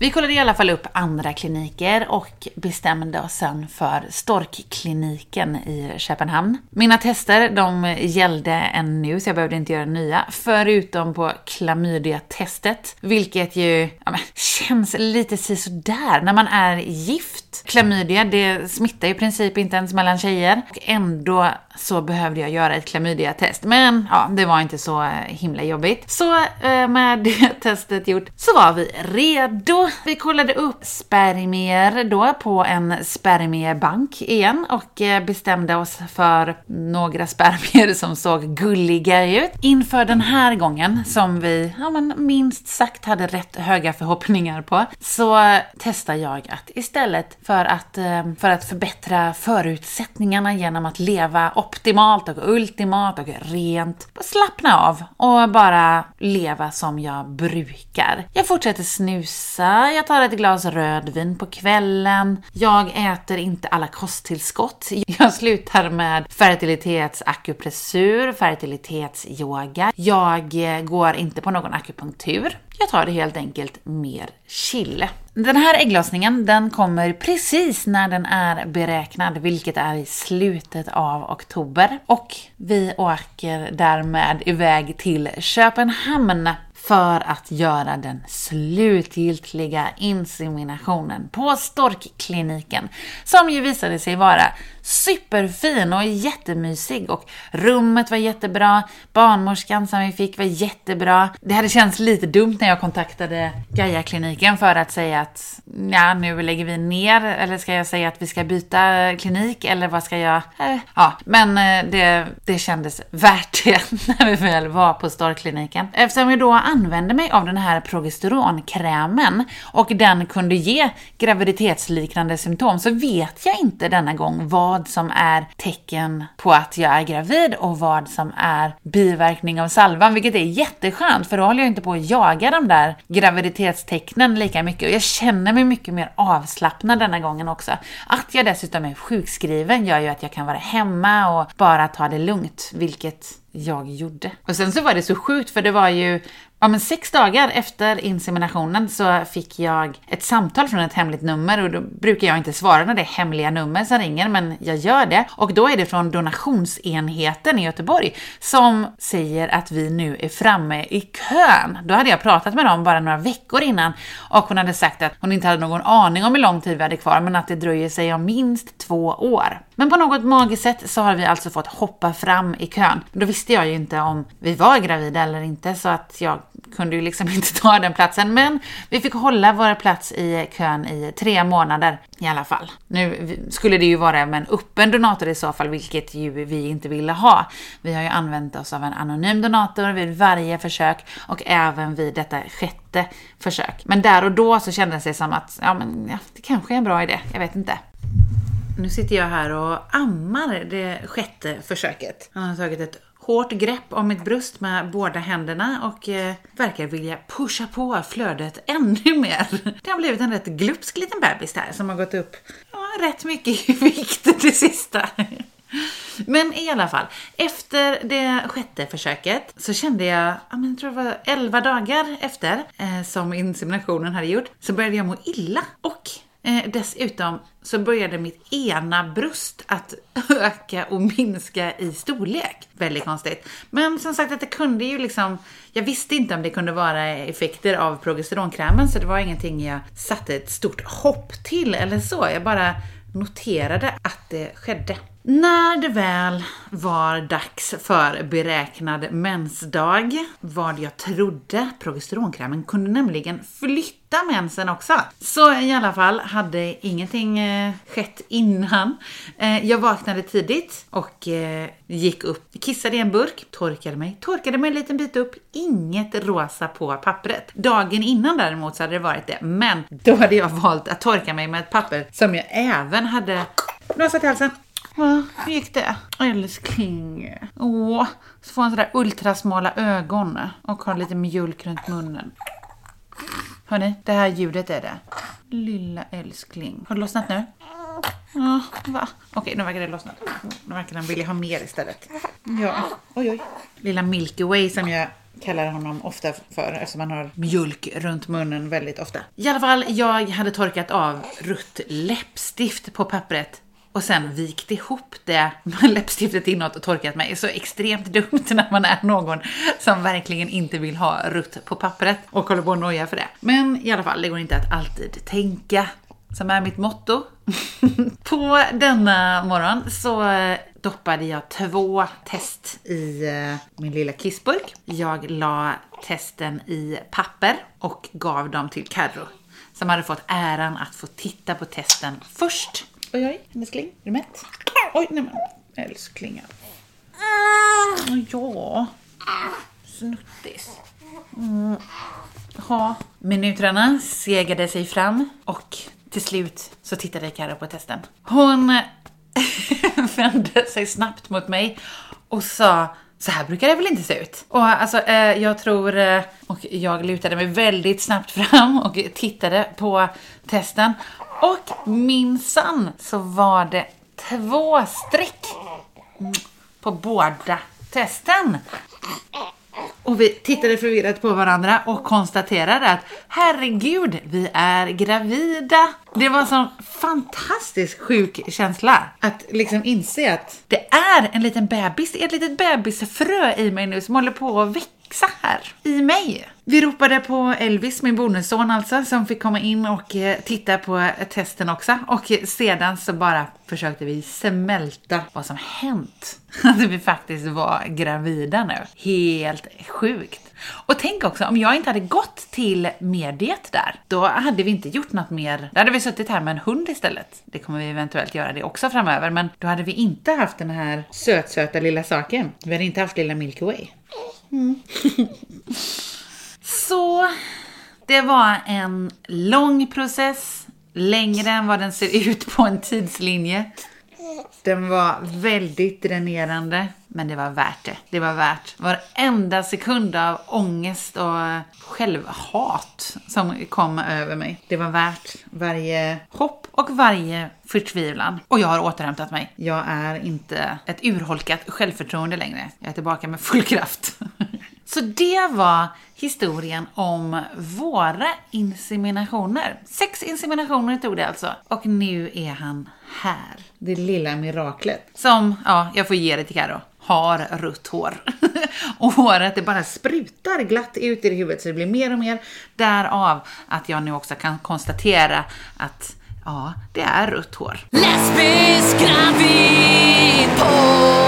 Vi kollade i alla fall upp andra kliniker och bestämde oss sen för Storkkliniken i Köpenhamn. Mina tester, de gällde ännu så jag behövde inte göra nya, förutom på klamydia-testet, vilket ju ja, men, känns lite sådär när man är gift. Klamydia, det smittar i princip inte ens mellan tjejer och ändå så behövde jag göra ett klamydia-test. Men ja, det var inte så eh, himla jobbigt. Så eh, med det testet gjort så var vi redo. Vi kollade upp spermier då på en spermiebank igen och eh, bestämde oss för några spermier som såg gulliga ut. Inför den här gången, som vi ja, men minst sagt hade rätt höga förhoppningar på, så testar jag att istället för att, för att förbättra förutsättningarna genom att leva optimalt och ultimat och rent. Bara slappna av och bara leva som jag brukar. Jag fortsätter snusa, jag tar ett glas rödvin på kvällen, jag äter inte alla kosttillskott, jag slutar med fertilitetsakupressur, fertilitetsyoga, jag går inte på någon akupunktur. Jag tar det helt enkelt mer chill. Den här ägglossningen den kommer precis när den är beräknad, vilket är i slutet av oktober. Och vi åker därmed iväg till Köpenhamn för att göra den slutgiltiga inseminationen på Storkkliniken, som ju visade sig vara superfin och jättemysig och rummet var jättebra, barnmorskan som vi fick var jättebra. Det hade känts lite dumt när jag kontaktade Gaia-kliniken för att säga att ja, nu lägger vi ner, eller ska jag säga att vi ska byta klinik, eller vad ska jag? Eh, ja, men eh, det, det kändes värt det när vi väl var på Storkliniken. Eftersom jag då använde mig av den här progesteronkrämen och den kunde ge graviditetsliknande symptom så vet jag inte denna gång vad vad som är tecken på att jag är gravid och vad som är biverkning av salvan, vilket är jätteskönt för då håller jag inte på att jaga de där graviditetstecknen lika mycket och jag känner mig mycket mer avslappnad denna gången också. Att jag dessutom är sjukskriven gör ju att jag kan vara hemma och bara ta det lugnt, vilket jag gjorde. Och sen så var det så sjukt för det var ju Ja, men sex dagar efter inseminationen så fick jag ett samtal från ett hemligt nummer och då brukar jag inte svara när det är hemliga nummer som ringer, men jag gör det. Och då är det från donationsenheten i Göteborg som säger att vi nu är framme i kön. Då hade jag pratat med dem bara några veckor innan och hon hade sagt att hon inte hade någon aning om hur lång tid vi hade kvar, men att det dröjer sig om minst två år. Men på något magiskt sätt så har vi alltså fått hoppa fram i kön. Då visste jag ju inte om vi var gravida eller inte så att jag kunde ju liksom inte ta den platsen. Men vi fick hålla vår plats i kön i tre månader i alla fall. Nu skulle det ju vara med en öppen donator i så fall, vilket ju vi inte ville ha. Vi har ju använt oss av en anonym donator vid varje försök och även vid detta sjätte försök. Men där och då så kändes det som att, ja men ja, det kanske är en bra idé, jag vet inte. Nu sitter jag här och ammar det sjätte försöket. Han har tagit ett hårt grepp om mitt bröst med båda händerna och eh, verkar vilja pusha på flödet ännu mer. Det har blivit en rätt glupsk liten bebis här som har gått upp ja, rätt mycket i vikt det sista. Men i alla fall, efter det sjätte försöket så kände jag, jag tror det var 11 dagar efter eh, som inseminationen hade gjort, så började jag må illa. Och Eh, dessutom så började mitt ena bröst att öka och minska i storlek. Väldigt konstigt. Men som sagt att det kunde ju liksom, jag visste inte om det kunde vara effekter av progesteronkrämen så det var ingenting jag satte ett stort hopp till eller så. Jag bara noterade att det skedde. När det väl var dags för beräknad mensdag, vad jag trodde, progesteronkrämen kunde nämligen flytta mensen också. Så i alla fall hade ingenting eh, skett innan. Eh, jag vaknade tidigt och eh, gick upp, kissade i en burk, torkade mig, torkade mig en liten bit upp, inget rosa på pappret. Dagen innan däremot så hade det varit det, men då hade jag valt att torka mig med ett papper som jag även hade rosat i halsen. Hur gick det? Älskling. Åh, så får han sådär ultrasmala ögon och har lite mjölk runt munnen. Hörni, det här ljudet är det. Lilla älskling. Har det lossnat nu? Ja, va? Okej, nu verkar det lossnat. Nu verkar han vilja ha mer istället. Ja, oj oj. Lilla Milky Way som jag kallar honom ofta för eftersom han har mjölk runt munnen väldigt ofta. I alla fall, jag hade torkat av rött läppstift på pappret och sen vikt ihop det med läppstiftet inåt och torkat mig. Så extremt dumt när man är någon som verkligen inte vill ha rutt på pappret och håller på att noja för det. Men i alla fall, det går inte att alltid tänka som är mitt motto. på denna morgon så eh, doppade jag två test i eh, min lilla kissburk. Jag la testen i papper och gav dem till Carro som hade fått äran att få titta på testen först. Oj, oj, älskling. Är du mätt? Oj, nej men. Älsklingen. Ja. Snuttis. Mm. Ja. Minuterna segade sig fram och till slut så tittade Karo på testen. Hon vände sig snabbt mot mig och sa så här brukar det väl inte se ut? Och alltså, eh, jag tror, eh, och jag lutade mig väldigt snabbt fram och tittade på testen och minsann så var det två streck på båda testen. Och vi tittade förvirrat på varandra och konstaterade att herregud, vi är gravida. Det var en sån fantastisk sjuk känsla att liksom inse att det är en liten bebis, det är ett litet bebisfrö i mig nu som håller på att växa här i mig. Vi ropade på Elvis, min bonusson alltså, som fick komma in och eh, titta på eh, testen också. Och sedan så bara försökte vi smälta vad som hänt. Att vi faktiskt var gravida nu. Helt sjukt. Och tänk också, om jag inte hade gått till mediet där, då hade vi inte gjort något mer. Då hade vi suttit här med en hund istället. Det kommer vi eventuellt göra det också framöver, men då hade vi inte haft den här sötsöta lilla saken. Vi hade inte haft lilla Milky Way. Mm. Så det var en lång process, längre än vad den ser ut på en tidslinje. Den var väldigt dränerande, men det var värt det. Det var värt varenda sekund av ångest och självhat som kom över mig. Det var värt varje hopp och varje förtvivlan. Och jag har återhämtat mig. Jag är inte ett urholkat självförtroende längre. Jag är tillbaka med full kraft. Så det var historien om våra inseminationer. Sex inseminationer tog det alltså. Och nu är han här. Det lilla miraklet. Som, ja, jag får ge det till Karo har rött hår. och håret det bara sprutar glatt ut i huvudet så det blir mer och mer. Därav att jag nu också kan konstatera att Ja, det är rött hår. Lesbisk gravidpodd! Ja,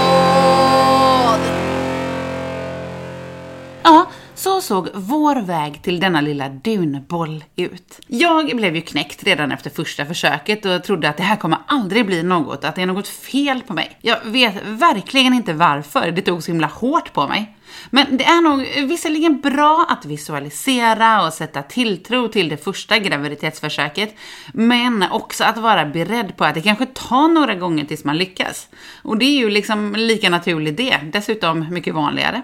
så såg vår väg till denna lilla dunboll ut. Jag blev ju knäckt redan efter första försöket och trodde att det här kommer aldrig bli något, att det är något fel på mig. Jag vet verkligen inte varför det tog så himla hårt på mig. Men det är nog visserligen bra att visualisera och sätta tilltro till det första graviditetsförsöket, men också att vara beredd på att det kanske tar några gånger tills man lyckas. Och det är ju liksom lika naturligt det, dessutom mycket vanligare.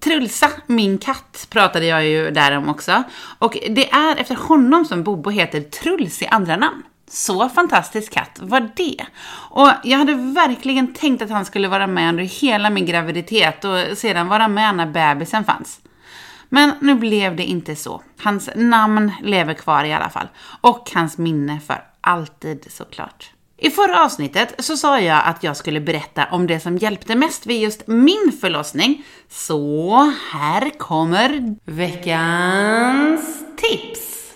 Trulsa, min katt, pratade jag ju där om också. Och det är efter honom som Bobo heter Truls i andra namn. Så fantastisk katt var det. Och jag hade verkligen tänkt att han skulle vara med under hela min graviditet och sedan vara med när bebisen fanns. Men nu blev det inte så. Hans namn lever kvar i alla fall. Och hans minne för alltid såklart. I förra avsnittet så sa jag att jag skulle berätta om det som hjälpte mest vid just min förlossning. Så här kommer veckans tips!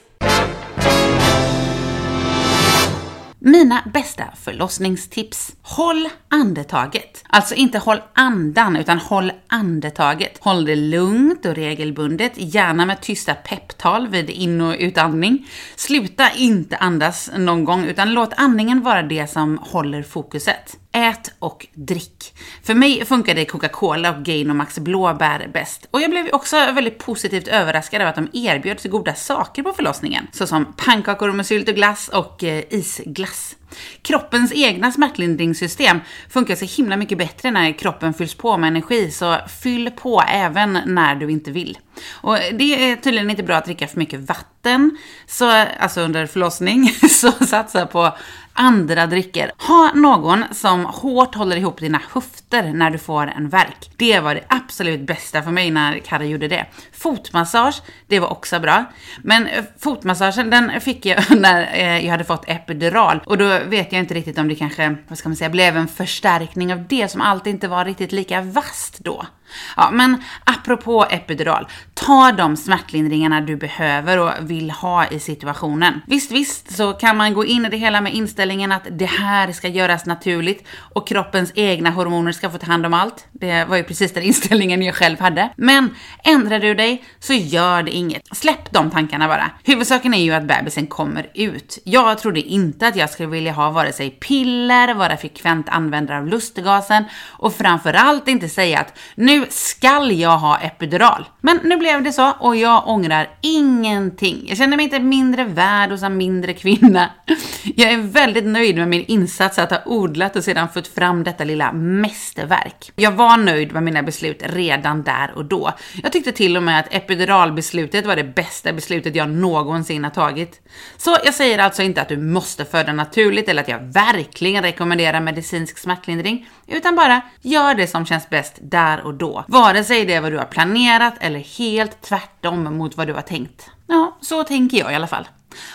Mina bästa förlossningstips. Håll andetaget. Alltså inte håll andan, utan håll andetaget. Håll det lugnt och regelbundet, gärna med tysta pepptal vid in och utandning. Sluta inte andas någon gång, utan låt andningen vara det som håller fokuset. Ät och drick. För mig funkade Coca-Cola och Gayne och Max blåbär bäst. Och jag blev också väldigt positivt överraskad av att de erbjöd så goda saker på förlossningen. Såsom pannkakor med sylt och glass och eh, isglass. Kroppens egna smärtlindringssystem funkar så himla mycket bättre när kroppen fylls på med energi, så fyll på även när du inte vill. Och det är tydligen inte bra att dricka för mycket vatten, så, alltså under förlossning, så satsa på andra drycker. Ha någon som hårt håller ihop dina höfter när du får en verk. Det var det absolut bästa för mig när Kara gjorde det. Fotmassage, det var också bra. Men eh, fotmassagen den fick jag när eh, jag hade fått epidural och då vet jag inte riktigt om det kanske, vad ska man säga, blev en förstärkning av det som alltid inte var riktigt lika vast då. Ja, men apropå epidural, ta de smärtlindringarna du behöver och vill ha i situationen. Visst, visst så kan man gå in i det hela med inställningen att det här ska göras naturligt och kroppens egna hormoner ska få ta hand om allt. Det var ju precis den inställningen jag själv hade. Men ändrar du dig så gör det inget. Släpp de tankarna bara. Huvudsaken är ju att bebisen kommer ut. Jag trodde inte att jag skulle vilja ha vare sig piller, vara frekvent användare av lustgasen och framförallt inte säga att nu nu skall jag ha epidural. Men nu blev det så och jag ångrar ingenting. Jag känner mig inte mindre värd och en mindre kvinna. Jag är väldigt nöjd med min insats att ha odlat och sedan fått fram detta lilla mästerverk. Jag var nöjd med mina beslut redan där och då. Jag tyckte till och med att epiduralbeslutet var det bästa beslutet jag någonsin har tagit. Så jag säger alltså inte att du måste föda naturligt eller att jag verkligen rekommenderar medicinsk smärtlindring, utan bara gör det som känns bäst där och då. Vare sig det är vad du har planerat eller helt tvärtom mot vad du har tänkt. Ja, så tänker jag i alla fall.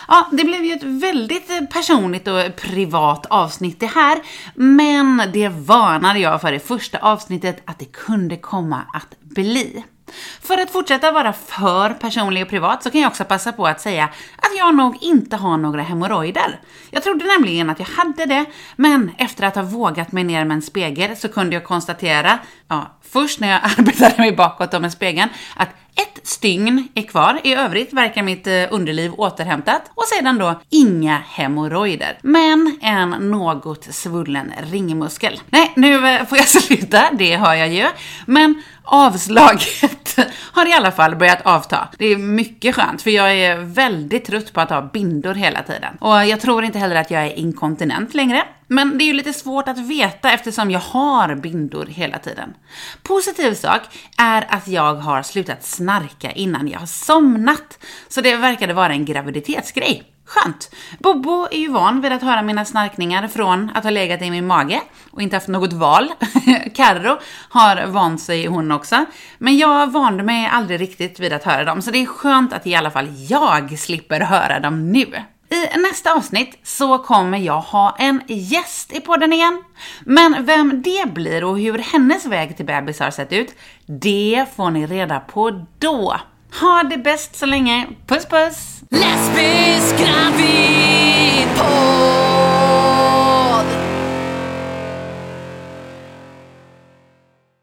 Ja, det blev ju ett väldigt personligt och privat avsnitt det här, men det varnade jag för i första avsnittet att det kunde komma att bli. För att fortsätta vara för personlig och privat så kan jag också passa på att säga att jag nog inte har några hemorrojder. Jag trodde nämligen att jag hade det, men efter att ha vågat mig ner med en spegel så kunde jag konstatera, ja, först när jag arbetade mig bakåt om en spegeln, att ett stygn är kvar, i övrigt verkar mitt eh, underliv återhämtat och sedan då inga hemorrojder. Men en något svullen ringmuskel. Nej, nu eh, får jag sluta, det har jag ju. Men avslaget har i alla fall börjat avta. Det är mycket skönt för jag är väldigt trött på att ha bindor hela tiden. Och jag tror inte heller att jag är inkontinent längre. Men det är ju lite svårt att veta eftersom jag har bindor hela tiden. Positiv sak är att jag har slutat snarka innan jag har somnat. Så det verkade vara en graviditetsgrej. Skönt! Bobo är ju van vid att höra mina snarkningar från att ha legat i min mage och inte haft något val. Carro har vant sig hon också. Men jag vande mig aldrig riktigt vid att höra dem, så det är skönt att i alla fall jag slipper höra dem nu. I nästa avsnitt så kommer jag ha en gäst i podden igen. Men vem det blir och hur hennes väg till bebis har sett ut, det får ni reda på då. Ha det bäst så länge. Puss puss! Lesbisk gravid podd.